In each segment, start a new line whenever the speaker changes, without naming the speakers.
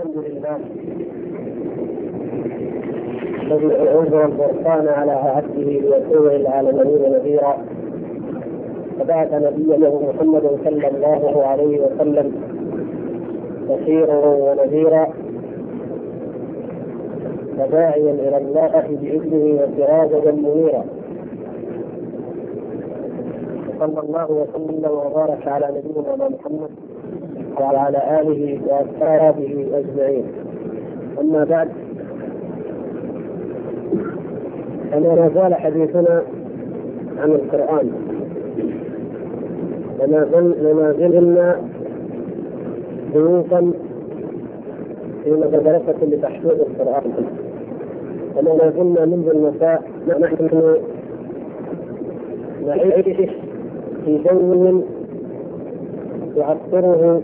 الحمد لله. الذي أنزل الفرقان على عبده ليكون للعالمين نذيرا. فبعث نبيه محمد صلى الله عليه وسلم بشيرا ونذيرا. وداعيا إلى الله بإذنه وسراجا منيرا. صلى الله وسلم وبارك على نبينا محمد وعلى آله وأصحابه أجمعين. أما بعد فما زال حديثنا عن القرآن. وما زلنا ضيوفا في مدرسة لتحفيظ القرآن. وما زلنا منذ المساء نحن نعيش في جو يعطره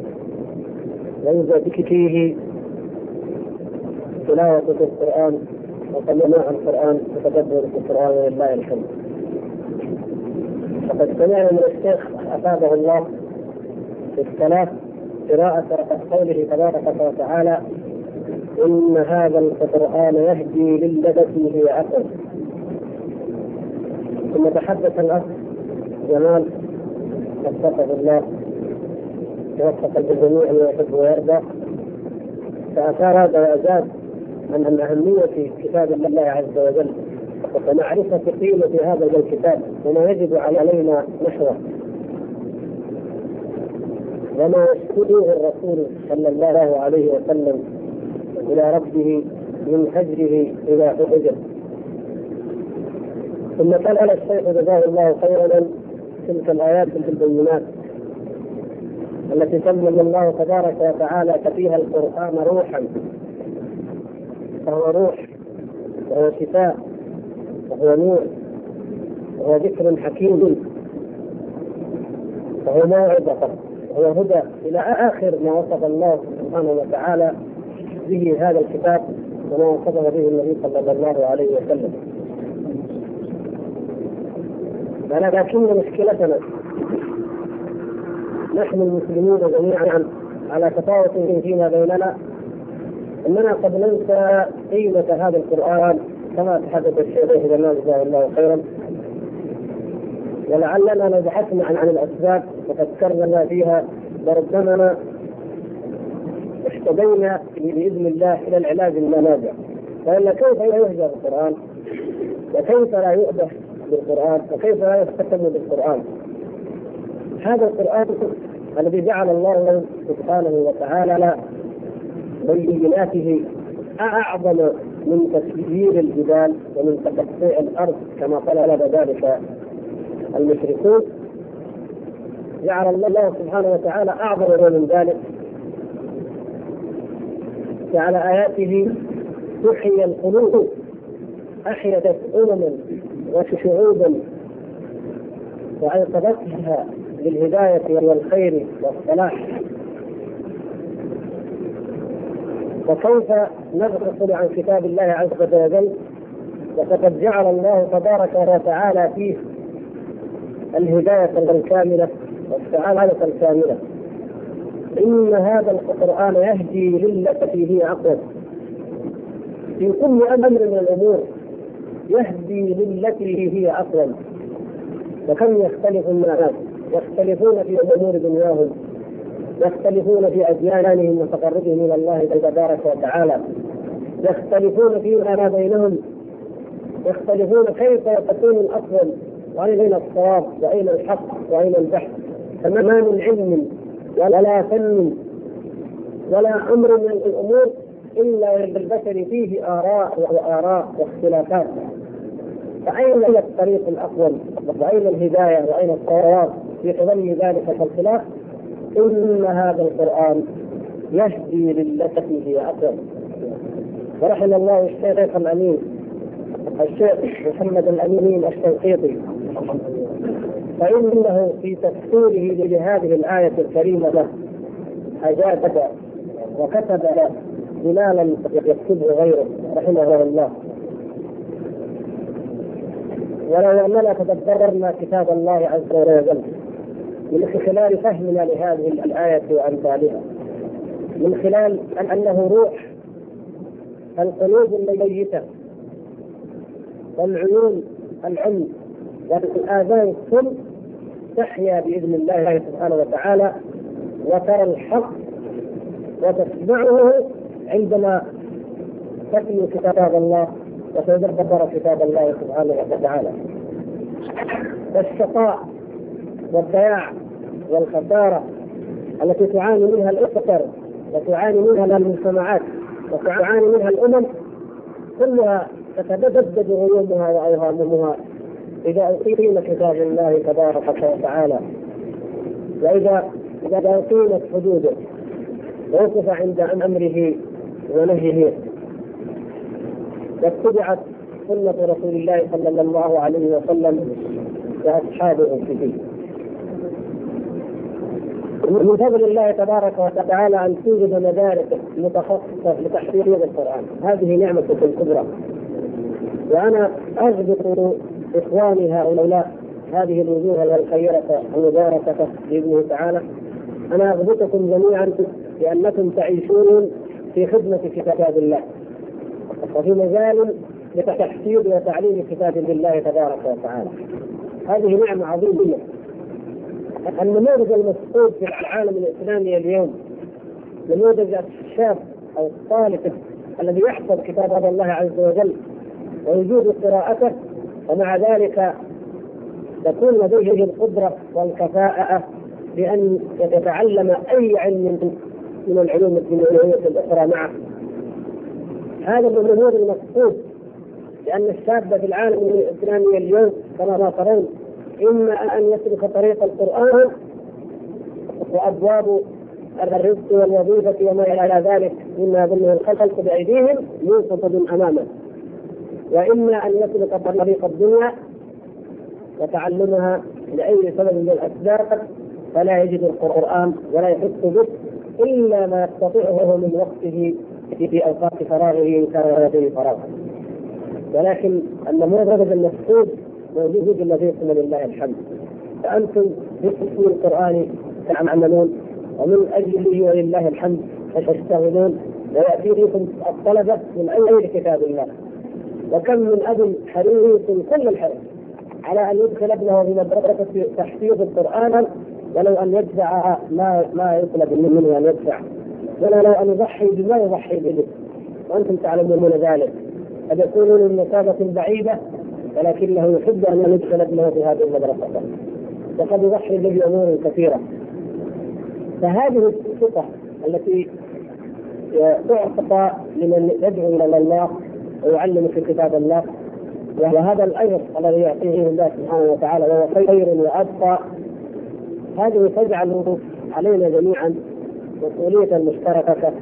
ويزكيه تلاوة القرآن وسماع القرآن وتدبر القرآن ولله الحمد. فقد سمعنا من الشيخ أفاده الله في الصلاة قراءة قوله تبارك وتعالى إن هذا القرآن يهدي للتي هي أقل ثم تحدث الأخ جمال وفقه الله ووفق الجميع ما يحب ويرضى. فأثار هذا وأزاد عن أهمية كتاب الله عز وجل. ومعرفة قيمة هذا الكتاب وما يجب علينا نحوه. وما يشكره الرسول صلى الله عليه وسلم إلى ربه من هجره إذا هجر ثم قال الشيخ جزاه الله خيرا تلك الآيات البينات التي سمى الله تبارك وتعالى فيها القرآن روحا. فهو روح وهو شفاء وهو نور وهو ذكر حكيم. وهو موعظة وهو هدى إلى آخر ما وصف الله سبحانه وتعالى به هذا الكتاب وما وصفه به النبي صلى الله عليه وسلم. ولكن مشكلتنا نحن المسلمون جميعا على تفاوت فيما بيننا. إننا قد ننسى قيمة هذا القرآن كما تحدث الشيخ جمال جزاه الله خيرا. ولعلنا لو بحثنا عن عن الأسباب وفكرنا فيها. لربما اهتدينا بإذن الله إلى العلاج المنازع. والا كيف يهجر القرآن؟ وكيف لا يؤبه بالقرآن؟ وكيف لا يختم بالقرآن؟ هذا القرآن الذي جعل الله سبحانه وتعالى بيناته أعظم من تسيير الجبال ومن تقطيع الأرض كما طلب ذلك المشركون. جعل الله سبحانه وتعالى أعظم من ذلك. جعل آياته تحيي القلوب أحيت أمما وشعوبا وايقظتها للهدايه والخير والصلاح. وكيف نغفل عن كتاب الله عز وجل؟ وقد جعل الله تبارك وتعالى فيه الهداية الكاملة والسعادة الكاملة. إن هذا القرآن يهدي للتي هي أقوم في كل أمر من الأمور يهدي للتي هي أقوم وكم يختلف الناس؟ يختلفون في أمور دنياهم يختلفون في أديانهم وتقربهم إلى الله تبارك وتعالى يختلفون فيما بينهم يختلفون كيف تكون الأفضل وأين الصواب وأين الحق وأين البحث؟ فما من علم ولا فن ولا أمر من الأمور إلا للبشر فيه آراء وآراء واختلافات. فأين الطريق الافضل وأين الهداية؟ وأين الصواب في ظل ذلك الخلاف إن هذا القرآن يهدي للتي هي اقوم ورحم الله الشيخ الأمين الشيخ محمد الأمين الشنقيطي فإنه في تفسيره لهذه الآية الكريمة له أجاب وكتب دلالا يكتبه غيره رحمه الله. ولو أننا تدبرنا كتاب الله عز وجل من خلال فهمنا لهذه الآية وأمثالها. من خلال أنه روح القلوب الميتة والعيون العلم والآذان السم تحيا بإذن الله سبحانه وتعالى وترى الحق وتسمعه عندما تتلو كتاب الله وتدبر كتاب الله سبحانه وتعالى. والشقاء والضياع والخسارة التي تعاني منها الاسر وتعاني منها المجتمعات وتعاني منها الأمم كلها تتبدد غيومها واوهامها إذا اقيم كتاب الله تبارك وتعالى. وإذا إذا اقيمت حدوده ووقف عند أمره ونهيه. واتبعت سنة رسول الله صلى الله عليه وسلم وأصحابه فيه من فضل الله تبارك وتعالى أن توجد مدارس متخصصة لتحفيظ القرآن، هذه نعمة كبرى. وأنا اغبط إخواني هؤلاء هذه الوجوه الخيرة المباركة بإذنه تعالى. أنا أغبطكم جميعا لأنكم تعيشون في خدمة كتاب الله. وفي مجال لتحفيظ وتعليم كتاب الله تبارك وتعالى. هذه نعمة عظيمة. النموذج المفقود في العالم الإسلامي اليوم نموذج الشاب أو الطالب الذي يحفظ كتاب الله عز وجل ويجوز قراءته ومع ذلك تكون لديه القدرة والكفاءة بأن يتعلم أي علم من العلوم الدنيوية الأخرى معه. هذا من النموذج المقصود لأن الشاب في العالم الإسلامي اليوم كما ما ترون إما أن يسلك طريق القرآن وأبواب الرزق والوظيفة وما إلى ذلك مما يظنه الخلق بأيديهم ينصب أمامه. وإما أن يسلك طريق الدنيا وتعلمها لأي سبب من الأسباب فلا يجد القرآن ولا يحس به إلا ما يستطيعه من وقته في أوقات فراغه إن كان لديه فراغ ولكن النموذج المفقود موجود لديكم ولله الحمد. فأنتم باسم القرآن تعملون ومن أجله ولله الحمد تشتغلون ويأتي بكم الطلبة من اي كتاب الله. وكم من أب حريص كل الحرص على أن يدخل ابنه في مدرسة تحفيظ القرآن ولو أن يدفع ما ما يطلب منه أن يدفع ولو أن يضحي بما يضحي به. وأنتم تعلمون ذلك. قد يكونون من مسافه بعيدة ولكنه يحب أن يدخل ابنه في هذه المدرسة. وقد يضحي به بامور كثيرة. فهذه الثقه التي تعطى لمن يدعو إلى الله ويعلم في كتاب الله وهذا الاجر الذي يعطيه الله سبحانه وتعالى وهو خير وأبقى. هذه تجعل علينا جميعا مسؤولية مشتركة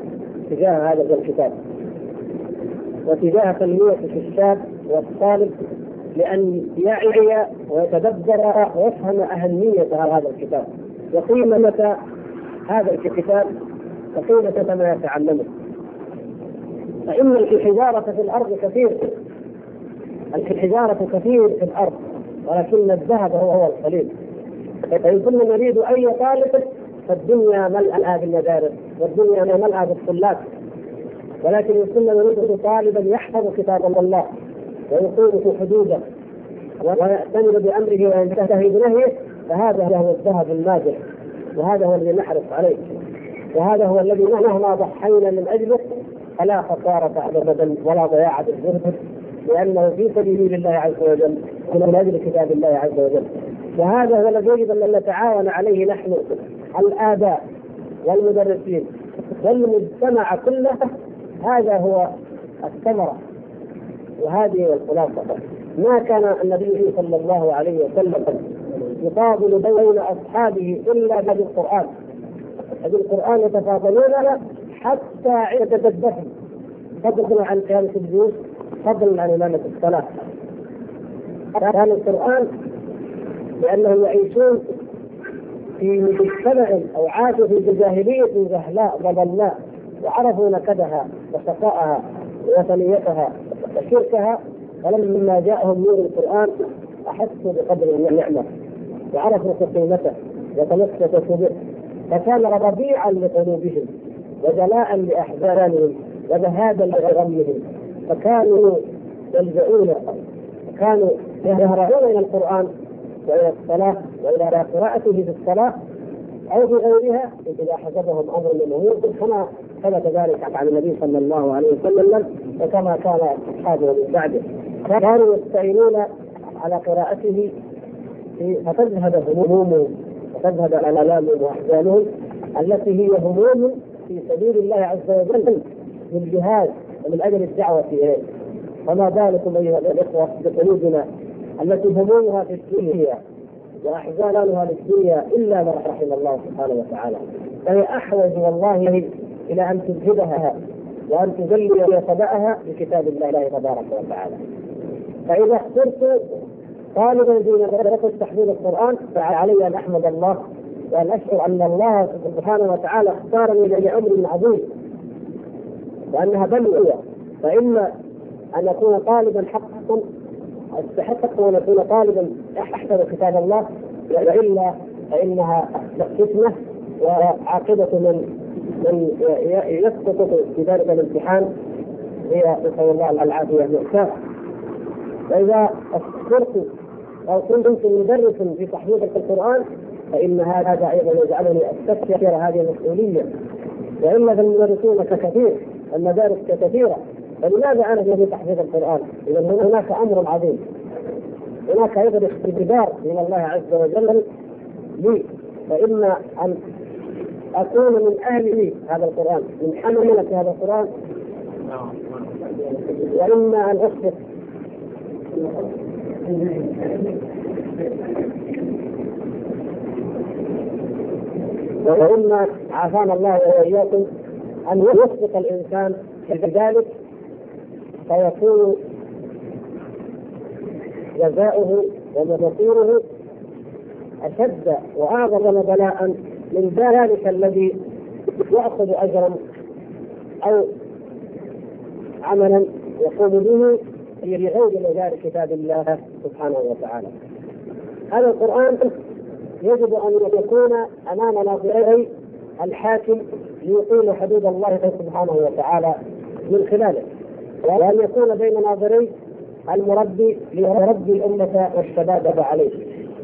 تجاه هذا الكتاب. وتجاه تنمية الشاب والطالب لأن يعي ويتدبر ويفهم أهمية هذا الكتاب. وقيمة هذا الكتاب؟ وقيمة ما يتعلمه فإن الحجارة في الأرض كثير. الحجارة كثير في الأرض ولكن الذهب هو هو القليل. فإن كنا نريد أي طالب فالدنيا ملأى بالمدارس والدنيا ملأى بالطلاب. ولكن إن كنا نريد طالبا يحفظ كتاب الله. ويقوم في حدوده ويأتمر بأمره وينتهي بنهيه فهذا هو الذهب الماجح وهذا هو الذي نحرص عليه. وهذا هو الذي مهما ضحينا من أجله فلا خسارة أبدا ولا ضياع بالجهد لأنه في سبيل الله عز وجل من أجل كتاب الله عز وجل. وهذا هو الذي يجب أن نتعاون عليه نحن الآباء والمدرسين والمجتمع كله. هذا هو الثمرة. وهذه هي الخلاصة. ما كان النبي صلى الله عليه وسلم يفاضل بين أصحابه إلا بالقرآن بالقرآن يتفاضلون حتى عدة الدفن فضلا عن قيامة الجيوش فضلا عن إمامة الصلاة. كان القرآن لأنهم يعيشون في مجتمع أو عاشوا في جاهلية جهلاء ضللاء وعرفوا نكدها وشقاءها وثنيتها وشركها فلما جاءهم نور القرآن أحسوا بقدر النعمة وعرفوا قيمته وتمسكوا به فكان ربيعا لقلوبهم وجلاء لاحزانهم وذهابا لغمهم فكانوا يلجؤون كانوا يهرعون إلى القرآن وإلى الصلاة وإلى قراءته في الصلاة أو في غيرها إذا حسبهم أمر من كما ثبت ذلك عن النبي صلى الله عليه وسلم وكما كان أصحابه من بعده. كانوا يستعينون على قراءته فتذهب همومهم وتذهب الامهم وأحزانهم التي هي هموم في سبيل الله عز وجل للجهاد ومن أجل الدعوة إليه. فما بالكم أيها الإخوة بقلوبنا التي همومها في الدنيا وأحزانها للدنيا إلا ما رحم الله سبحانه وتعالى. فهي أحوج والله إلى أن تذهبها وأن تجلي صداها بكتاب الله تبارك وتعالى. فإذا اخترت طالبا في مدرسه تحفيظ القرآن فعلي أن أحمد الله وأن أشعر أن الله سبحانه وتعالى اختارني لامر عظيم وأنها بلوى. فإما أن أكون طالبا حقا استحق أن أكون طالبا أحفظ كتاب الله وإلا فإنها فتنة وعاقبة من من يسقط في ذلك الامتحان. هي نسأل الله العافية مأساة واذا اخترت أو كنت مدرس في تحفيظ القرآن فإن هذا أيضا يجعلني استشعر هذه المسؤولية. والا فالمدرسون كثير المدارس كثيرة فلماذا أنا في تحفيظ القرآن؟ اذا هناك أمر عظيم. هناك أيضا اختبار من الله عز وجل لي فاما أن اكون من أهل هذا القرآن. من حملة هذا القرآن. وإما أن اخفق وإما عافانا الله وإياكم أن يسبق الإنسان بذلك فيكون جزاؤه ومصيره أشد وأعظم بلاء من ذلك الذي يأخذ اجرا أو عملا يقوم به في غير مجال كتاب الله سبحانه وتعالى. هذا القرآن يجب أن يكون أمام ناظري الحاكم ليقيم حدود الله سبحانه وتعالى من خلاله وأن يكون بين ناظري المربي ليربي الأمة والشباب عليه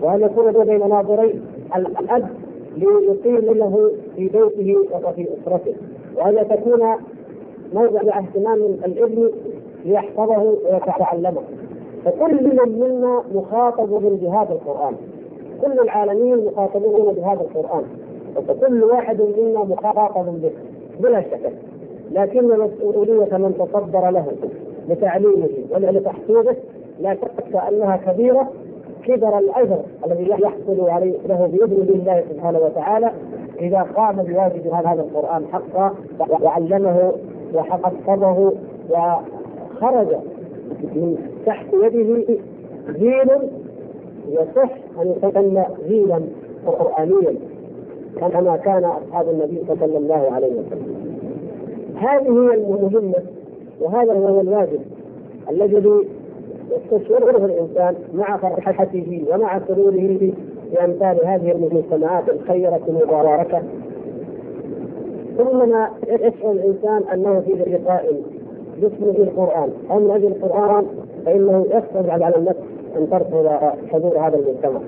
وأن يكون بين ناظري الأب ليقيم له في بيته وفي أسرته. وأن تكون موضع اهتمام الابن ليحفظه ويتعلمه. فكل من منا مخاطب بهذا القرآن. كل العالمين مخاطبون بهذا القرآن. وكل واحد منا مخاطب به بلا شك. لكن مسؤولية من تصدر له لتعليمه ولتحفيظه لا شك أنها كبيرة. كبر الأجر الذي يحصل عليه له بإذن الله سبحانه وتعالى إذا قام بواجب هذا القرآن حقا وعلمه وحفظه وخرج من تحت يده جيل يصح أن يسمى جيلا قرآنيا كما كان أصحاب النبي صلى الله عليه وسلم. هذه هي المهمة وهذا هو الواجب الذي يستشعره الإنسان مع فرحته ومع سروره بأمثال هذه المجتمعات الخيرة المباركة. ثم يشعر الإنسان أنه في لقاء باسمه القرآن أو من أجل القرآن فإنه يصعب على النفس أن ترفض حضور هذا المجتمع.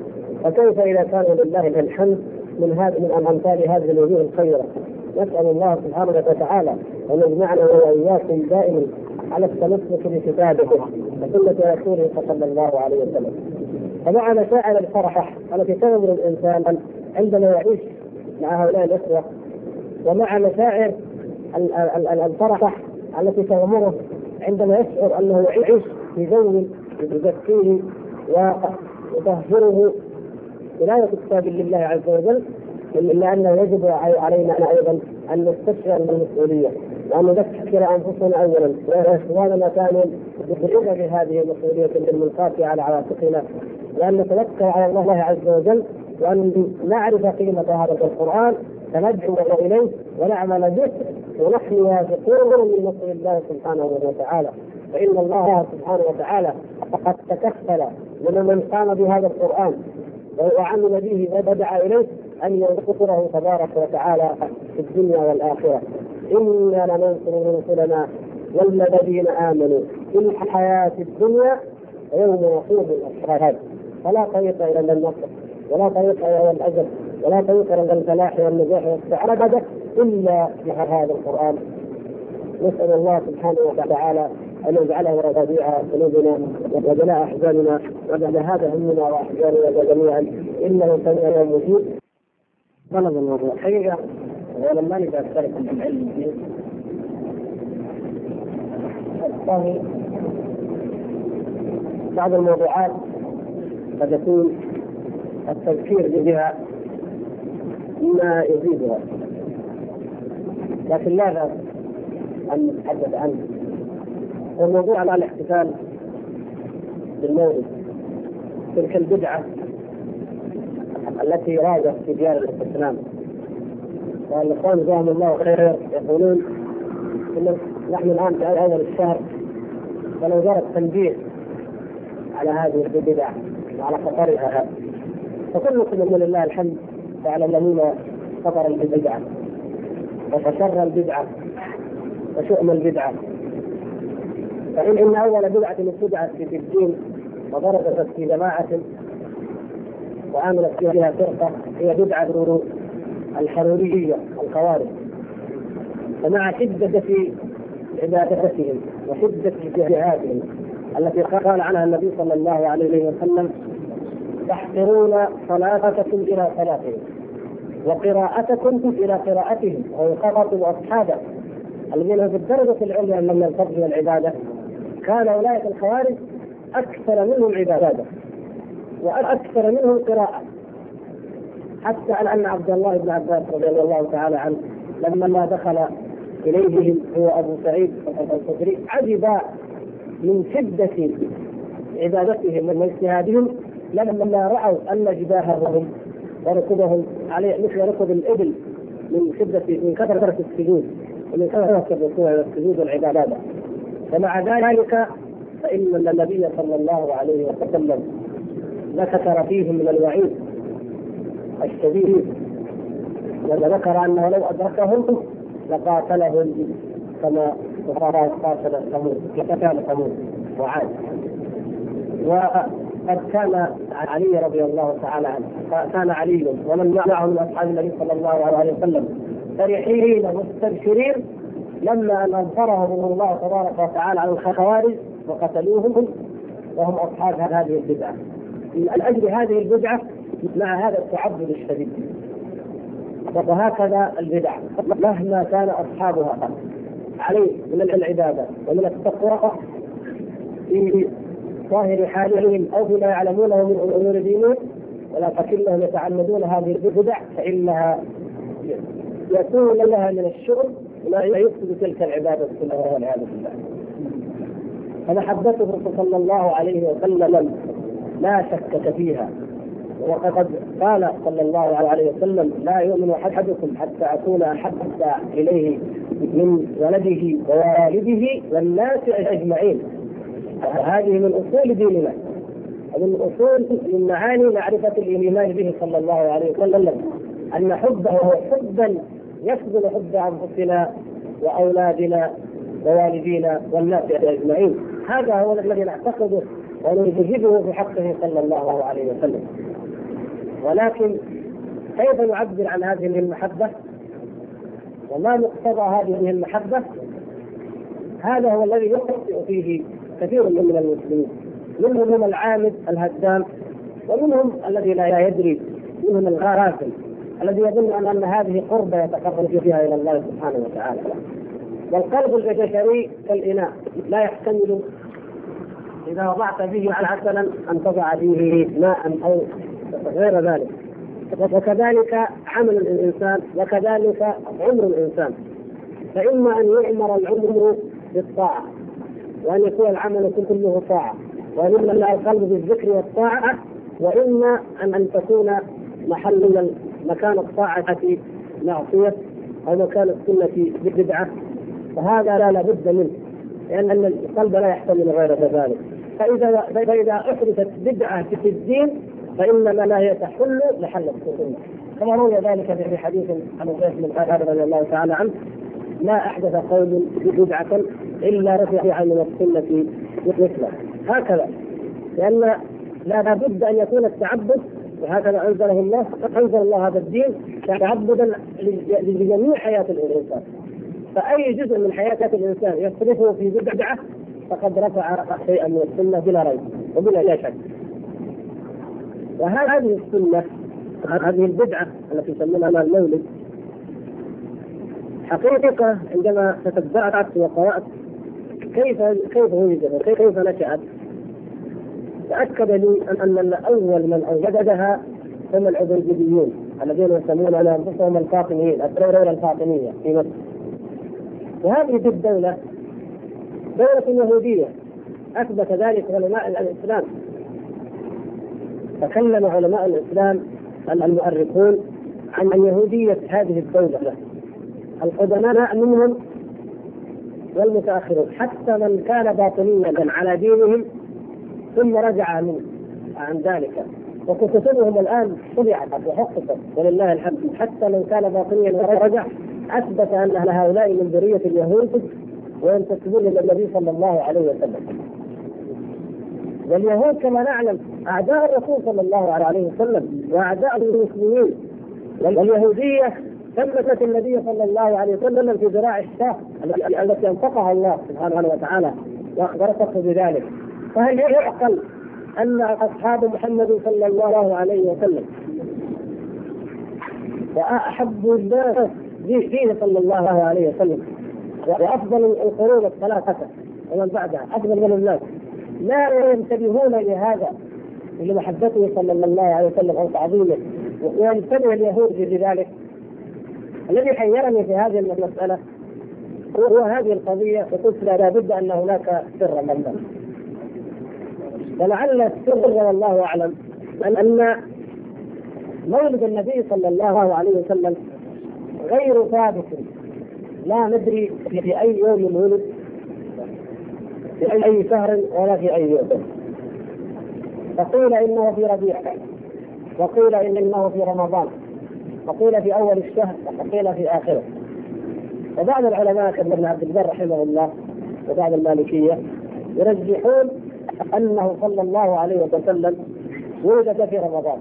فكيف إذا كان لله الحمد من هذه من أمثال هذه الوجوه الخيرة؟ نسأل الله سبحانه وتعالى أن يجمعنا وإياكم دائما على التمسك بكتابه وسنة رسوله صلى الله عليه وسلم. فمع مشاعر الفرح التي تنظر الإنسان عندما يعيش مع هؤلاء الاخوه ومع مشاعر الفرح التي تغمره عندما يشعر أنه يعيش في جو يزكيه ويطهره. ولاية كتاب لله عز وجل إلا أنه يجب علينا أيضا أن نستشعر بالمسؤوليه وان نذكر أنفسنا اولا. واخواننا ثانيا بقدر هذه المسؤولية الملقاه على عاتقنا. وان نتوكل على الله عز وجل وأن نعرف قيمة هذا القرآن فندعو إليه ونعمل به ونحن واثقون من نصر الله سبحانه وتعالى. فإن الله سبحانه وتعالى قد تكفل لمن قام بهذا القرآن وعمل به ودعا إليه أن ينصره تبارك وتعالى في الدنيا والآخرة. إنا لننصر رسلنا والذين آمنوا في الحياة الدنيا يوم يقوم الأشهاد. فلا طريق إلى النصر ولا طريق إلى الاجر ولا طريق إلى الفلاح والنجاح والسعادة إلا بهذا القرآن. نسأل الله سبحانه وتعالى أن يجعله ربيع قلوبنا وجلاء أحزاننا وبعد هذا همنا وأحزاننا جميعا. إنه سميع مجيب. طلب الموضوع حقيقة. ولما ما نقدر اختلف في العلم. والله بعض الموضوعات قد يكون التذكير بها مما يزيدها لكن لا بأس أن نتحدث عنه؟ والموضوع على الاحتفال بالمولد. تلك البدعة التي راجت في ديار الإسلام. والإخوان جزاهم الله خير يقولون إن نحن الآن في أول الشهر ولو جرى التنبيه على هذه البدع وعلى خطرها فكلكم لله الحمد تعلمون خطر البدعة وشر البدعة وشؤم البدعة. فإن إن أول بدعة ابتدعت في الدين وضربت في جماعة وعملت فيها فرقة هي بدعة الحرورية الخوارج. فمع شدة عبادتهم وشدة جهادهم التي قال عنها النبي صلى الله عليه وسلم تحقرون صلاتكم إلى صلاتهم وقراءتكم إلى قراءتهم ويخاطب أصحابه. الذين في الدرجة العليا من الفضل والعبادة كان أولئك الخوارج أكثر منهم عبادة وأكثر منهم قراءة. حتى أن عبد الله بن عباس رضي الله تعالى عنه لما دخل إليهم هو أبو سعيد الخدري عجب من شدة عبادتهم واجتهادهم لما رأوا أن جباههم وركبهم عليه مثل ركب الإبل من شدة من كثرة السجود ومن كثرة الركوع والسجود والعبادات. ومع ذلك فإن النبي صلى الله عليه وسلم ذكر فيهم من الوعيد. الشديد وذكر أنه لو أدركهم لقاتلهم كما قاتل ثمود قتال ثمود وعاد. وقد كان علي رضي الله تعالى عنه كان علي ومن معه من أصحاب النبي صلى الله عليه وسلم فرحين مستبشرين لما ان أنصرهم الله تبارك وتعالى على الخوارج وقتلوهم وهم أصحاب هذه البدعة. من أجل هذه البدعة مع هذا التعبد الشديد. وهكذا البدع. مهما كان أصحابها عليه من العبادة ومن التقوى في ظاهر حالهم أو فيما يعلمونه من أمور دينهم. ولكنهم يتعمدون هذه البدع فإنها يكون لها من الشغل ما يفسد تلك العبادة كلها والعياذ بالله. فمحبته صلى الله عليه وسلم لا شك فيها. وقد قال صلى الله عليه وسلم لا يؤمن أحدكم حتى أكون أحب إليه من ولده ووالده والناس أجمعين. هذه من أصول ديننا ومن أصول من معاني معرفة الإيمان به صلى الله عليه وسلم أن حبه حبا يفضل حب أنفسنا وأولادنا ووالدينا والناس أجمعين. هذا هو الذي نعتقده ونجهده في حقه صلى الله عليه وسلم. ولكن كيف نعبر عن هذه المحبة؟ وما مقتضى هذه المحبة؟ هذا هو الذي يخطئ فيه كثير من المسلمين. منهم العامد الهدام ومنهم الذي لا يدري منهم الغافل الذي يظن ان هذه قربة يتقرب فيها إلى الله سبحانه وتعالى. والقلب البشري كالإناء لا يحتمل إذا وضعت فيه عسلا أن تضع فيه ماء أو غير ذلك. وكذلك عمل الإنسان وكذلك عمر الإنسان. فإما أن يعمر العمر بالطاعة وأن يكون العمل كله طاعة وان يملا القلب بالذكر والطاعة وإما ان أن تكون محل مكان الطاعة معصية أو مكان السنة بدعة. فهذا لا لابد منه لأن القلب لا يحتمل غير ذلك. فاذا فإذا أحدثت بدعة في الدين فإنما لا هي تحل محل السنة كما روي ذلك في حديث عن زيد بن خالد رضي الله تعالى عنه ما أحدث قوم بدعه إلا رفع من السنة مثله. هكذا. لأن لا بد أن يكون التعبد وهكذا أنزله الله أنزل الله هذا الدين تعبدا لجميع حياة الإنسان. فأي جزء من حياة الإنسان يصرفه في بدعه فقد رفع شيئا من السنة بلا ريب وبلا شك. وهذه السنة هذه البدعة التي يسمونها المولد حقيقة عندما تتبعت وقرأت كيف كيف وجدت كيف نشأت؟ تأكد لي أن أول من أوجدها هم العبيديون الذين يسمون على أنفسهم الفاطميين الدولة الفاطمية في مصر. وهذه الدولة دولة يهودية أثبت ذلك علماء الإسلام. تكلم علماء الإسلام المؤرخون عن يهودية هذه الدولة. القدماء منهم والمتأخرون حتى من كان باطنيا على دينهم ثم رجع منه عن ذلك. وكتبهم الآن طبعت وحققت ولله الحمد. حتى من كان باطنيا ورجع أثبت أن هؤلاء من ذرية اليهود وينتسبون إلى النبي صلى الله عليه وسلم. واليهود كما نعلم أعداء الرسول صلى الله عليه وسلم وأعداء المسلمين واليهودية ثبتت النبي صلى الله عليه وسلم في ذراع الشاه التي أنفقها الله سبحانه وتعالى وأخبرته بذلك. فهل يعقل أن أصحاب محمد صلى الله عليه وسلم وأحب الناس فيه صلى الله عليه وسلم وأفضل القرون الثلاثة ومن بعدها أفضل من الناس؟ لا ينتبهون لهذا. لمحبته صلى الله عليه وسلم أو تعظيمه وينتبه اليهود لذلك الذي حيرني في هذه المسألة هو هذه القضية وقلت لا بد أن هناك سرا مبنى ولعل السر والله أعلم أن مولد النبي صلى الله عليه وسلم غير ثابت. لا ندري في أي يوم ولد في أي شهر ولا في أي يوم. فقيل إنه في ربيع. وقيل إنه في رمضان. وقيل في أول الشهر وقيل في آخره. وبعض العلماء كابن عبد البر رحمه الله وبعض المالكية يرجحون أنه صلى الله عليه وسلم ولد في رمضان.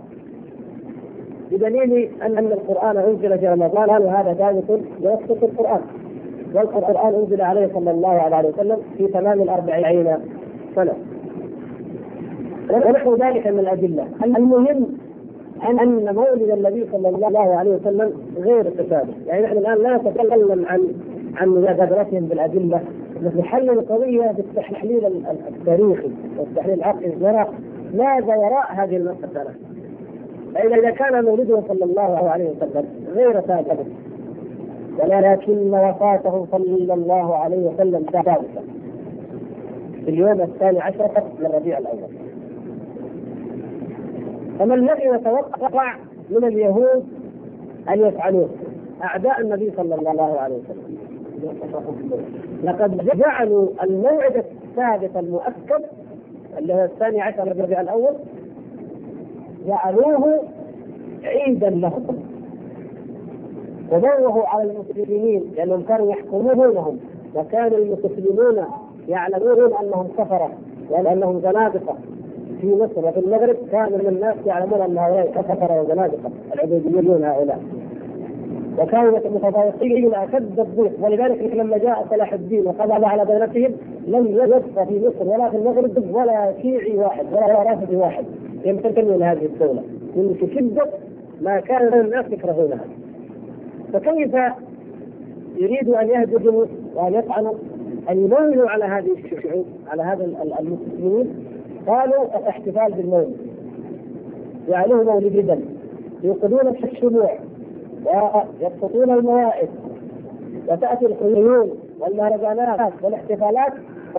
بدليل ان أن القرآن أنزل في رمضان وهذا ثابت بنص القرآن. والقرآن أنزل عليه صلى الله عليه وسلم في تمام الأربعين سنة. ونحو ذلك من الأدلة. المهم أن مولد النبي صلى الله عليه وسلم غير تشابه، يعني نحن الآن لا نتكلم عن عن مجادلتهم بالأدلة. نحلل القضية بالتحليل التاريخي والتحليل العقلي. نرى ماذا وراء هذه المسألة. فاذا إذا كان مولده صلى الله عليه وسلم غير ثابت ولكن وفاته صلى الله عليه وسلم ثابته في اليوم الثاني عشر من ربيع الأول. فما الذي يتوقع من اليهود أن يفعلوه؟ أعداء النبي صلى الله عليه وسلم. لقد جعلوا الموعد الثابت المؤكد اللي هو الثاني عشر من ربيع الأول جعلوه عيدا لهم. وبوهوا على المسلمين لأنهم كانوا يحكمونهم وكان المسلمون يعلمون أنهم كفرة وانهم زنادقة. في مصر وفي المغرب كان من الناس يعلمون أن هؤلاء كفر وزنادقة العبيديون هؤلاء. وكانوا متضايقين أشد الضيق ولذلك لما جاء صلاح الدين وقضى على دولتهم لم يبقى في مصر ولا في المغرب ولا شيعي واحد ولا رافضي واحد يمتثل لهذه الدولة. من شدة ما كان الناس يكرهونها. فكيف يريد أن يهدموا وأن يطعنوا ان يمولوا على هذه الشعوب على هذا المسلمين؟ قالوا الاحتفال بالمولد جعلوه مولدا يوقدون في الشموع ويبسطون الموائد وتأتي الخيول والمهرجانات والاحتفالات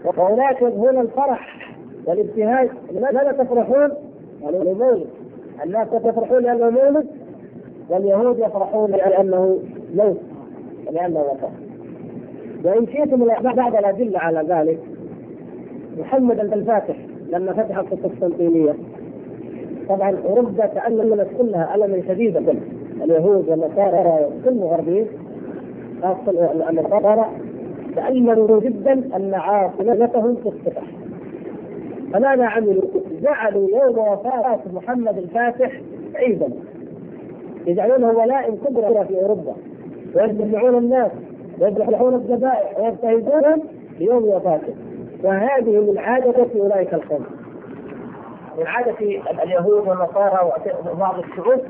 وهناك يظهرون الفرح والابتهاج. لماذا تفرحون؟ قالوا للمولد. الناس يفرحون لأنه مولد واليهود يفرحون لأنه موت لأنه وفاه وإن شئتم بعض الادله على ذلك محمد الفاتح لما فتحت القسطنطينية طبعا اوروبا تاملت كلها الما شديدا اليهود والنصارى كل الغربيين خاصة النصارى تألموا جدا أن عاصمتهم تفتح فماذا عملوا؟ جعلوا يوم وفاة محمد الفاتح عيدا. يجعلونه ولائم كبرى في أوروبا ويجمعون الناس ويذبحون الذبائح ويبتهجون ليوم وفاته. وهذه من عادة أولئك القوم. من عادة اليهود والنصارى وبعض الشعوب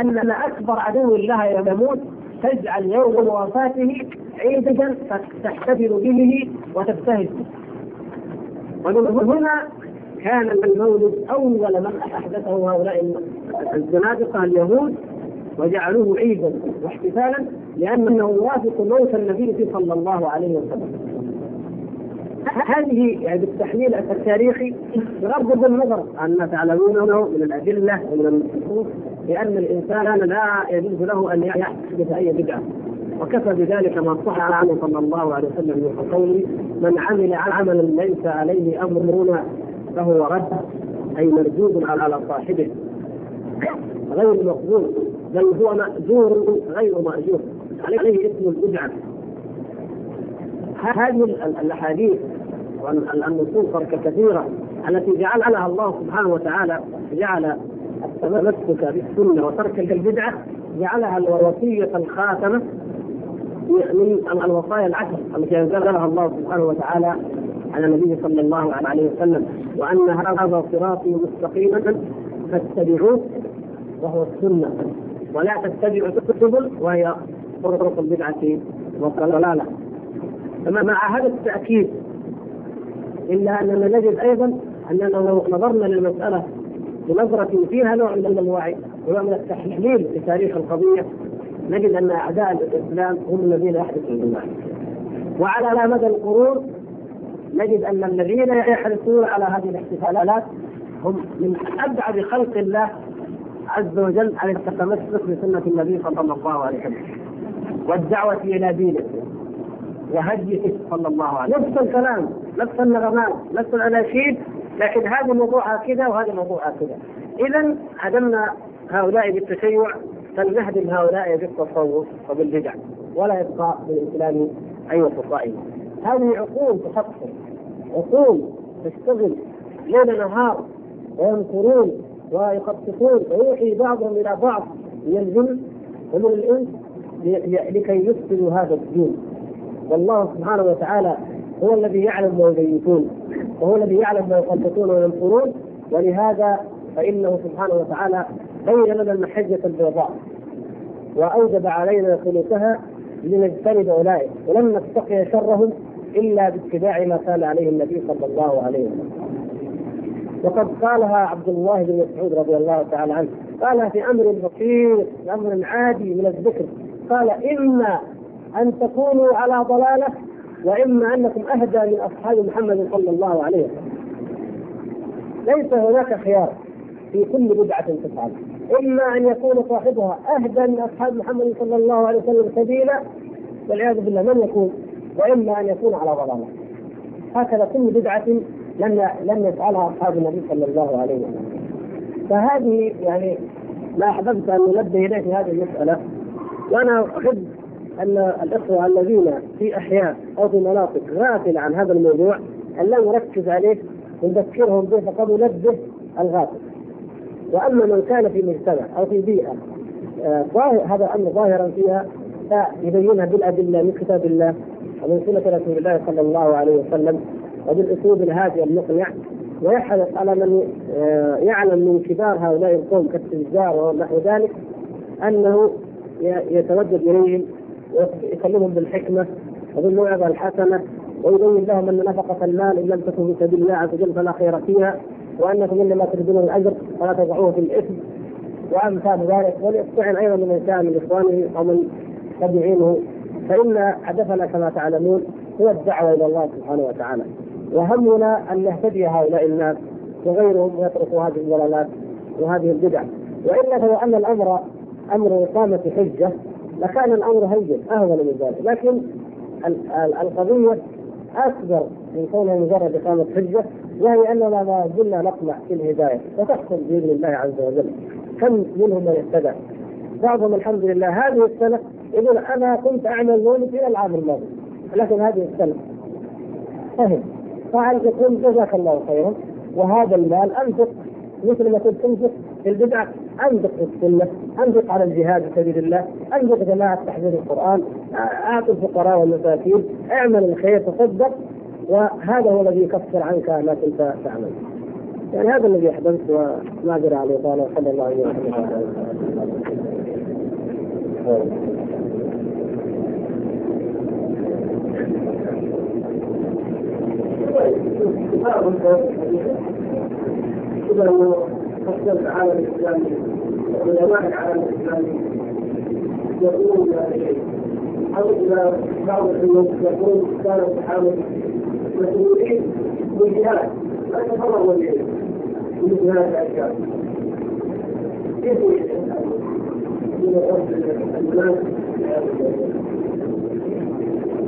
أن أكبر عدو لها يوم يموت تجعل يوم وفاته عيدا تحتفل به وتبتهج به. ومن هنا كان المولد أول من أحدثه هؤلاء الزنادقة اليهود وجعلوه عيدا واحتفالا لأنه يوافق موت النبي صلى الله عليه وسلم. هذه يعني بالتحليل التاريخي بغض النظر عما تعلمونه من الأدلة ومن النصوص بان الإنسان لا يجوز له أن يحدث أي بدعة وكفى بذلك ما صح عنه صلى الله عليه وسلم من قوله من عمل عملا ليس عليه أمرنا فهو رد أي مردود على صاحبه غير مقبول بل هو مأجور غير مأجور. عليه اسم البدعه هذه الأحاديث والنصوص الكثيره التي جعلها الله سبحانه وتعالى جعل التمسك بالسنة وترك البدعة جعلها الوصية الخاتمة من الوصايا العشر التي أنزلها الله سبحانه وتعالى على النبي صلى الله عليه وسلم. وأن هذا صراطي مستقيما فاتبعوه. وهو السنة. ولا تتبعوا السبل وهي طرق البدعة والضلالة. مع هذا التأكيد إلا أننا نجد أيضا أننا لو نظرنا للمسألة بنظرة فيها نوع من الوعي ونوع من التحليل لتاريخ القضية نجد أن أعداء الإسلام هم الذين يحدثون الجماعه وعلى مدى القرون نجد أن الذين يحرصون على هذه الاحتفالات هم من أبعد خلق الله عز وجل عن التمسك بسنه النبي صلى الله عليه وسلم والدعوة إلى دينه وهديه صلى الله عليه وسلم. نفس الكلام نفس النغمات نفس الأناشيد لكن هذا موضوعها كذا وهذا موضوعها كذا. اذا عدمنا هؤلاء بالتشيع فلنهدم هؤلاء بالتصوف وبالبدع ولا يبقى للاسلام أي خصائص هذه عقول تفكر عقول تشتغل ليل نهار وينكرون ويخططون ويوحي بعضهم إلى بعض من الجن ومن الانس لكي يفسدوا هذا الدين والله سبحانه وتعالى هو الذي يعلم ما يبيتون وهو الذي يعلم ما يخططون وينكرون ولهذا فإنه سبحانه وتعالى بين لنا المحجة البيضاء وأوجب علينا ثلثها لنجتنب أولئك ولن نستقي شرهم إلا باتباع ما كان عليه النبي صلى الله عليه وسلم. وقد قالها عبد الله بن مسعود رضي الله تعالى عنه. قالها في أمر بسيط في أمر عادي من الذكر. قال إما أن تكونوا على ضلالة وإما أنكم أهدى من أصحاب محمد صلى الله عليه وسلم. ليس هناك خيار في كل بدعة تفعل. إما أن يكون صاحبها أهدى من أصحاب محمد صلى الله عليه وسلم سبيلا والعياذ بالله من يكون؟ وإما أن يكون على ضلالة. هكذا كل بدعة لم لم يفعلها أصحاب النبي صلى الله عليه وسلم. فهذه يعني ما أحببت أن ننبه إليه في هذه المسألة. وأنا أحب أن الإخوة الذين في أحياء أو في مناطق غافله عن هذا الموضوع أن لا نركز عليه ونذكرهم به فقد ننبه الغافل. وأما من كان في مجتمع أو في بيئة آه هذا أمر ظاهرا فيها فيبينها بالأدلة من كتاب الله ومن سنة رسول الله صلى الله عليه وسلم. وبالأسلوب الهادئ المقنع ويحرص على من يعلم من كبار هؤلاء القوم كالتجار ونحو ذلك أنه يتودد إليهم ويكلمهم بالحكمة وبالموعظة الحسنة ويبين لهم أن نفقة المال إن لم تكن في سبيل الله عز وجل فلا خير فيها وأنكم إنما تريدون الأجر فلا تضعوه في الإثم. وأمثال ذلك وليستعن أيضا من كان من إخوانه أو من تبعينه فإن هدفنا كما تعلمون هو الدعوة إلى الله سبحانه وتعالى. وهمنا أن نهتدي هؤلاء الناس وغيرهم يتركوا هذه الضلالات وهذه البدع. وإلا فلو أن الأمر أمر إقامة حجة لكان الأمر هين أهون من ذلك. لكن القضية أكبر من كونها مجرد إقامة حجة وهي أننا ما زلنا نطمع في الهداية وتحصل بإذن الله عز وجل. كم منهم من اهتدى؟ بعضهم الحمد لله. هذه السنة يقول أنا كنت أعمل مولد إلى العام الماضي لكن هذه السنة. فهم. فعلى يقول جزاك الله خيرا. وهذا المال أنفق. مثل ما كنت تنفق في البدعة أنفق في السنة، أنفق على الجهاد في سبيل الله، أنفق جماعة تحفيظ القرآن، اعطي الفقراء والمساكين، اعمل الخير تصدق. وهذا هو الذي يكفر عنك ما كنت تعمل. يعني هذا الذي أحببت وما أدري عليه. قال صلى الله عليه وسلم.
فصل العالم الإسلامي يقولون هذا الشيء أو إذا بعض العلوم يقول كان الصحابة مسؤولين بالجهاد لا يتفرغوا إليه مثل هذه الأشياء كيف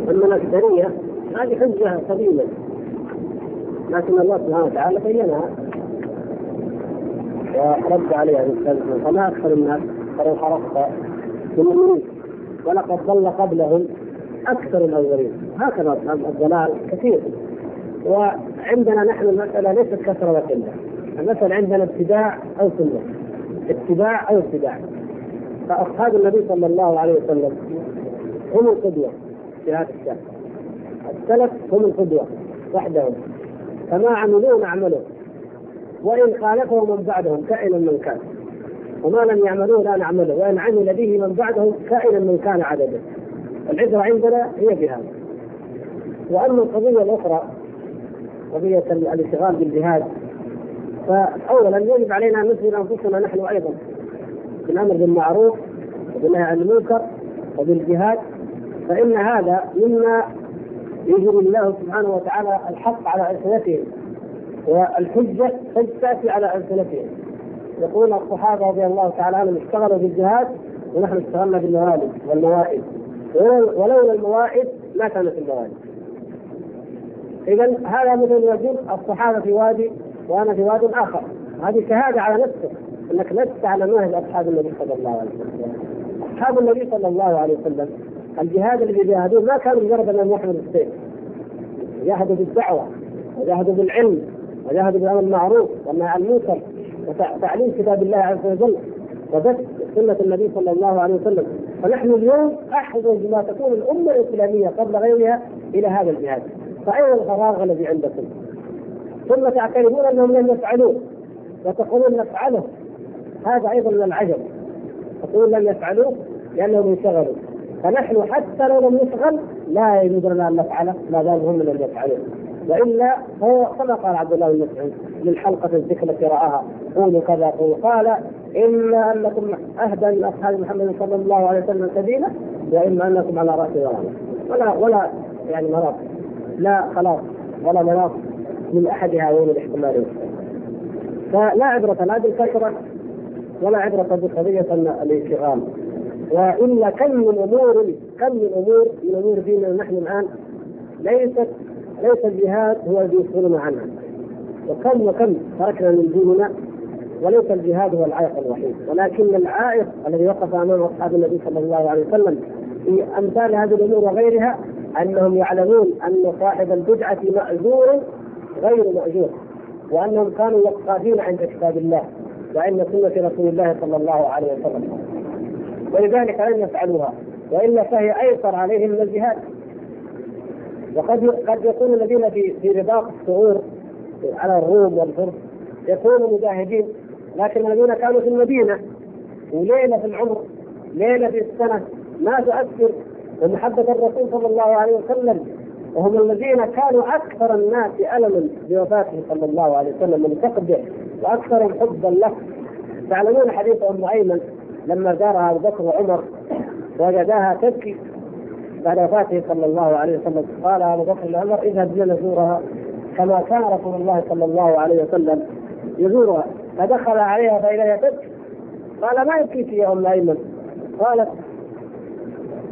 الأكثرية هذه حجة قديمة. لكن الله سبحانه وتعالى بينها. ورد عليها بالسلف فما أكثر الناس ولو حرصت بالمؤمنين ولقد ضل قبلهم أكثر الأولين. هكذا الضلال كثير. وعندنا نحن المسألة ليست كثرة وقلة. المسألة عندنا ابتداع أو سنة. اتباع أو ابتداع. فأصحاب النبي صلى الله عليه وسلم هم القدوة في هذا الشأن. السلف هم القدوة وحدهم. فما عملوا نعمله وإن خالفه من بعدهم كائنا من كان. وما لم يعملوه لا نعمله. وإن عمل به من بعدهم كائنا من كان عدده. العبرة عندنا هي بهذا وأما القضية الأخرى قضية الاشتغال بالجهاد فأولا يجب علينا أن نسأل أنفسنا نحن أيضا بالأمر بالمعروف وبالنهي عن المنكر وبالجهاد فإن هذا مما يجري الله سبحانه وتعالى الحق على ألسنتهم والحجة تأتي على ألسنتهم. يقول الصحابة رضي الله تعالى عنهم اشتغلوا بالجهاد ونحن اشتغلنا بالموالد والموائد. ولولا الموائد ما كانت الموالد إذا هذا مثل يقول الصحابة في وادي وأنا في واد آخر. هذه شهادة على نفسك أنك لست على منهج أصحاب النبي صلى الله عليه وسلم. أصحاب النبي صلى الله عليه وسلم الجهاد الذي جاهدوه ما كانوا مجرد أنهم يحملوا السيف جاهدوا بالدعوة وجاهدوا بالعلم وجاهدوا بالأمر المعروف والنهي عن المنكر وتعليم كتاب الله عز وجل وبث سنة النبي صلى الله عليه وسلم. فنحن اليوم احوج ما تكون الأمة الإسلامية قبل غيرها إلى هذا الجهاد. فأين الفراغ الذي عندكم؟ ثم تعترفون أنهم لم يفعلوه وتقولون نفعله. هذا أيضا من العجب. تقول لم يفعلوه لأنهم انشغلوا. فنحن حتى لو لم نشغل لا يجوز لنا أن نفعله ما دام هم لم يفعلوه وإلا هو كما قال عبد الله بن مسعود للحلقه الذكر التي رآها قولوا كذا قولوا قال اما أنكم أهدى من أصحاب محمد صلى الله عليه وسلم سبيلا وإما أنكم على رأس ضلاله ولا ولا يعني مناص لا خلاص ولا مناص من أحد هذين الاحتمالين. فلا عبرة لا بالكثرة ولا عبرة بقضية الانشغال. والا كم من امور كم من امور من أمور ديننا نحن الآن ليست ليس الجهاد هو الذي يسألنا عنها وكم وكم تركنا من ديننا وليس الجهاد هو العائق الوحيد. ولكن العائق الذي وقف أمام أصحاب النبي صلى الله عليه وسلم في أمثال هذه الأمور وغيرها أنهم يعلمون أن صاحب البدعة مأجور غير مأجور وأنهم كانوا وقافين عند كتاب الله وعند سنة رسول الله صلى الله عليه وسلم. ولذلك لم يفعلوها وإلا فهي أيسر عليهم من الجهاد. وقد قد يكون الذين في في رباط الثغور على الروم والفرس يكونوا مجاهدين لكن الذين كانوا في المدينة وليله في العمر ليلة في السنة ما تؤثر بمحبه الرسول صلى الله عليه وسلم وهم الذين كانوا أكثر الناس الما بوفاته صلى الله عليه وسلم من فقده واكثرهم حبا له. تعلمون حديث أم أيمن لما زارها أبو بكر وعمر وجداها تبكي بعد وفاته صلى الله عليه وسلم. قال أبو بكر لعمر اذهب نزورها. كما كان رسول الله صلى الله عليه وسلم يزورها فدخل عليها فاذا تبكي. قال ما يبكيك يا ام ايمن قالت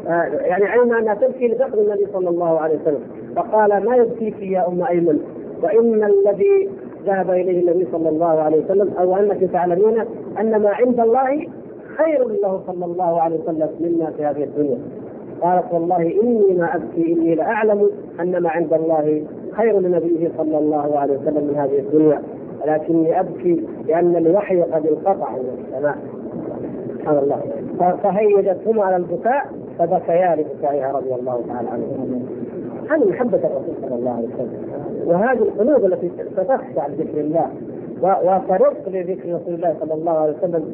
آه يعني علم أنها تبكي لفقد النبي صلى الله عليه وسلم. فقال ما يبكيك يا ام ايمن وإن الذي ذهب إليه النبي صلى الله عليه وسلم أو أنك تعلمين أن ما عند الله خير له صلى الله عليه وسلم مما في هذه الدنيا. قالت والله إني ما أبكي إني لاعلم أن ما عند الله خير لنبيه صلى الله عليه وسلم من هذه الدنيا. ولكني أبكي لأن الوحي قد انقطع من السماء. سبحان الله. فهيجتهما على البكاء فبكيا لبكائها رضي الله تعالى عنهما هذه محبة الرسول صلى الله عليه وسلم. وهذه القلوب التي ستخشع لذكر الله. وترق لذكر رسول الله صلى الله عليه وسلم.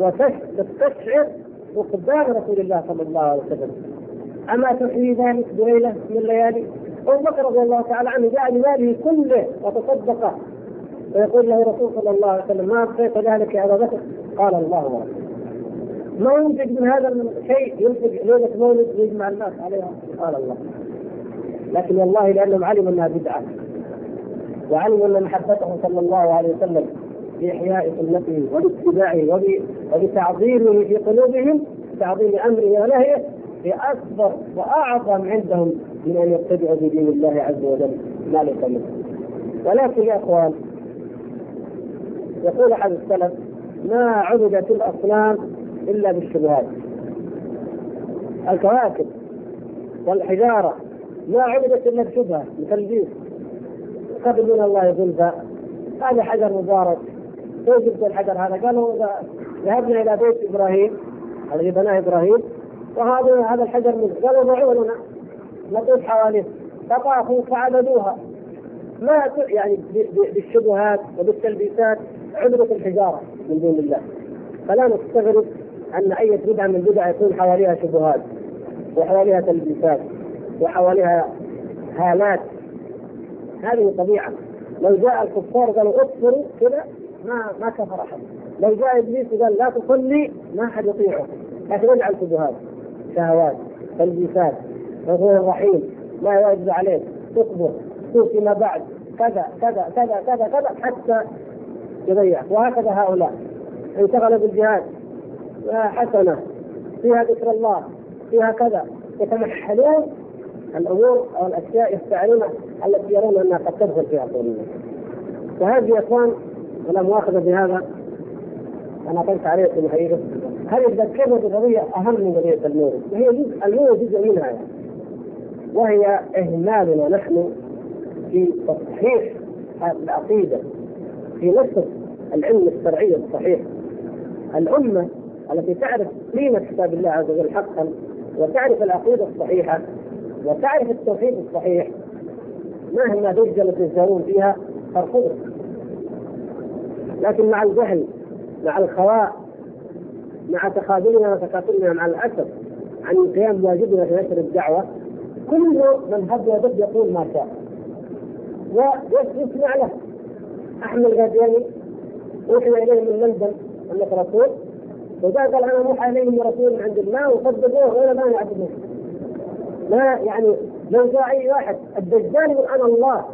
وتستشعر فقدان رسول الله صلى الله عليه وسلم. أما تحيي ذلك بليلة من الليالي أبو بكر رضي الله تعالى عنه جاء بماله كله وتصدق. ويقول له الرسول صلى الله عليه وسلم ما أبقيت ذلك يا أبا بكر؟ قال الله ورسوله ما ينتج من هذا الشيء؟ ينتج ليلة مولد ويجمع الناس عليها. قال الله. لكن والله لأنهم علموا أنها بدعة. وعلموا إن محبته صلى الله عليه وسلم باحياء سنته وباتباعه وبتعظيمه في قلوبهم تعظيم أمره ونهيه باكبر وأعظم عندهم من أن يتبعوا بدين الله عز وجل. ما ليس منه ولكن يا إخوان يقول أحد السلف ما عبدت الأصنام إلا بالشبهات. الكواكب والحجارة ما عبدت إلا بشبهه بتلبيس قبل من الله زلفى هذا حجر مبارك. كيف جبت الحجر هذا؟ قالوا ذهبنا إلى بيت إبراهيم الذي بناه إبراهيم وهذا هذا الحجر منه قالوا ضعوا لنا نطوف حواليه فطافوا فعبدوها. ما يعني بالشبهات وبالتلبيسات عبدت الحجارة من دون الله. فلا نستغرب أن أي بدعة من بدع يكون حواليها شبهات وحواليها تلبيسات وحواليها هالات هذه طبيعة. لو جاء الكفار قالوا اكفروا كذا ما ما كفر أحد. لو جاء إبليس وقال لا تصلي ما حد يطيعه لكن اجعل شبهات شهوات تلبيسات غفور رحيم لا يعجز عليك. تصبر تشوف فيما بعد. كذا كذا كذا كذا كذا حتى يضيع. وهكذا هؤلاء. انشغلوا بالجهاد. حسنة. فيها ذكر الله. فيها كذا. يتمحلون الأمور أو الأشياء يستعلون التي يرون أنها قد تدخل في عقولهم وهذه يا إخوان ولا مؤاخذة بهذا أنا قلت عليكم الحقيقة. هذه تذكرنا بقضية أهم من قضية المولد وهي جزء المولد جزء منها يعني. وهي إهمالنا نحن في تصحيح العقيدة في نصف العلم الشرعي الصحيح. الأمة التي تعرف قيمة كتاب الله عز وجل حقا وتعرف العقيدة الصحيحة وتعرف التوحيد الصحيح. مهما دجل التجارون فيها؟ ترفضه لكن مع الجهل مع الخواء مع تخاذلنا وتكاثرنا مع الأسف عن القيام بواجبنا في نشر الدعوة كل من هب ودب يقول ما شاء. ويسمع له. أحمد الغادياني اوحي إليه من لندن انك رسول وجاء قال أنا موحى اليه رسول من عند الله وصدقوه ولا ما يعبدون. ما يعني لو جاء أي واحد. الدجال يقول أنا الله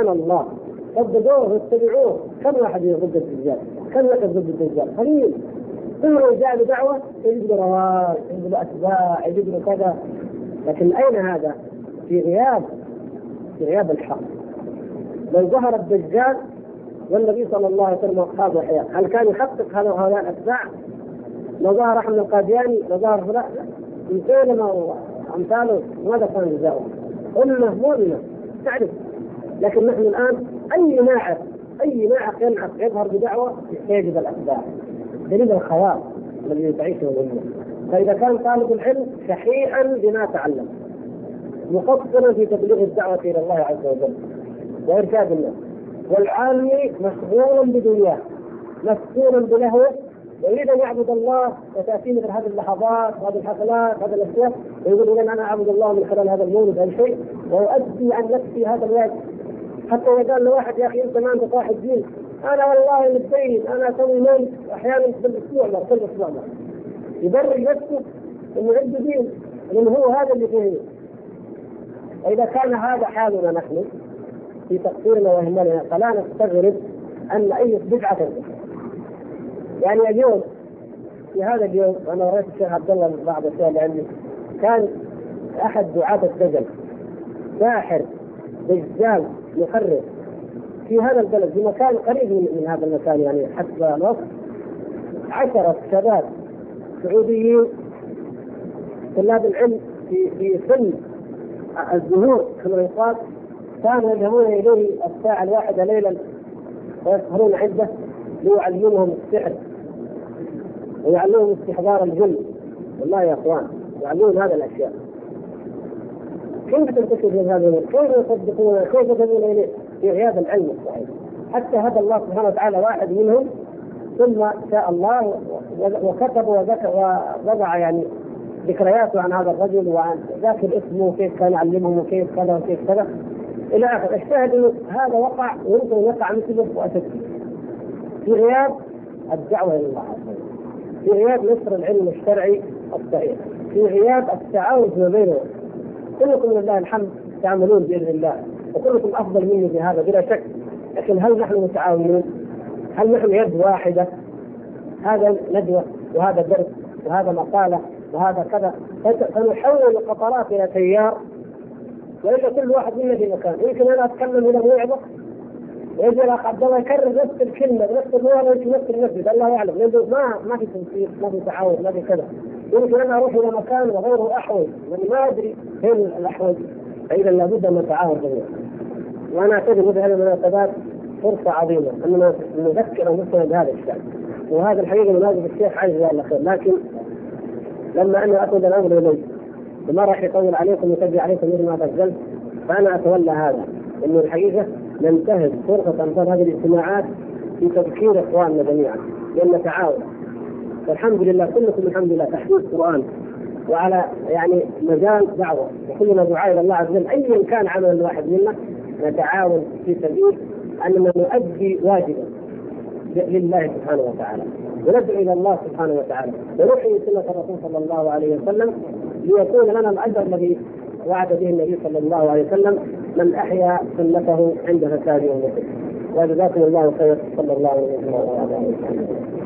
أنا الله. صدقوه واتبعوه كم واحد ضد الدجال؟ كم واحد ضد الدجال؟ قليل. ثم لو جاء بدعوة يجد له رواد يجد له أتباع يجد له كذا. لكن أين هذا؟ في غياب في غياب الحق. لو ظهر الدجال والنبي صلى الله عليه وسلم واصحابه احياء هل كان يحقق هذا هؤلاء الاتباع؟ لو ظهر أحمد القادياني لو ظهر فلان؟ مسيلمه وامثاله ماذا كان جزاؤهم؟ امه مؤمنه تعرف. لكن نحن الآن أي ناعق أي ناعق ينعق يظهر بدعوة يجد الاتباع دليل الخيال الذي تعيشه الامه فإذا كان طالب العلم شحيحا بما تعلم. مقصرا في تبليغ الدعوة إلى الله عز وجل وإرشاد الناس. والعامي مشغول بدنياه. مسكونا بلهوه ويريد أن يعبد الله وتاتيه مثل هذه اللحظات وهذه الحفلات وهذه الاشياء ويقول اذا أنا أعبد الله من خلال هذا المولد أو شيء. واؤدي عن نفسي هذا الواجب حتى إذا قال لواحد يا أخي أنت ما انت صاحب دين أنا والله متدين أنا أسوي مولد أحيانا بالاسبوع لا كل أسبوع لا. يبرر نفسه إنه عنده دين لأنه هو هذا اللي فيه. وإذا كان هذا حالنا نحن في تقصيرنا وإهمالنا فلا نستغرب أن أي بدعة يعني اليوم في هذا اليوم أنا وريت الشيخ عبد الله بعض الاشياء اللي عندي كان أحد دعاة الدجل ساحر دجال مخرف في هذا البلد في مكان قريب من, هذا المكان يعني حسب الوصف عشرة شباب السعوديين طلاب العلم في في سن الزهور في الرياضات كانوا يذهبون إليه الساعة الواحدة ليلا ويسهرون عنده ليعلمهم السحر. ويعلمهم استحضار الجن والله يا إخوان يعلمون هذه الأشياء كيف تنتشر في هذا الامر؟ كيف يصدقون؟ كيف يذهبون إليه؟ في غياب العلم الصحيح حتى هدى الله سبحانه وتعالى واحد منهم ثم شاء الله وكتب ووضع يعني ذكرياته عن هذا الرجل وعن ذاكر اسمه وكيف كان يعلمهم وكيف كذا وكيف كذا إلى اخره اجتهد إنه هذا وقع ويمكن أن يقع مثله واشد في غياب الدعوة إلى الله في غياب نشر العلم الشرعي الصحيح. في غياب التعاون فيما بينهم كلكم لله الحمد تعملون بإذن الله وكلكم أفضل مني في هذا بلا شك. لكن هل نحن متعاونون؟ هل نحن يد واحدة؟ هذا ندوه وهذا درس وهذا مقالة وهذا كذا. فنحول القطرات إلى تيار. وليس كل واحد منا في مكان. يمكن أنا أتكلم إلى موعظة؟ الاخ عبد الله يكرر نفس الكلمة بنفس الموعظه في نفس المسجد الله يعلم. لأنه ما ما في تنسيق ما في تعاون ما في كذا. يمكن أنا أروح إلى مكان وغيره أحوج. لاني ما أدري فين الأحوج. فإذا لابد ان نتعاون جميعا وأنا في هذه المناسبات فرصة عظيمة. اننا نذكر أنفسنا بهذا الشأن. وهذا الحقيقة مناسب الشيخ جزاه الله خير. لكن لما أنا اخذ الأمر إليه وما راح يطول عليكم ويسجل عليكم مثل ما فأنا أتولى هذا. إنه الحقيقة ننتهز فرصة امثال هذه الاجتماعات في تذكير إخواننا جميعا لأن نتعاون. والحمد لله كلكم الحمد لله تحفيظ قران وعلى يعني مجال دعوة. وكلنا دعاء إلى الله عز وجل. ايا كان عمل الواحد منا نتعاون في سبيل أننا نؤدي واجبا لله سبحانه وتعالى. وندعو إلى الله سبحانه وتعالى. ونحيي سنة الرسول صلى الله عليه وسلم ليكون لنا الأجر الذي وعد به النبي صلى الله عليه وسلم من أحيا سنته عند فساد امته وجزاكم الله خير صلى الله عليه وسلم.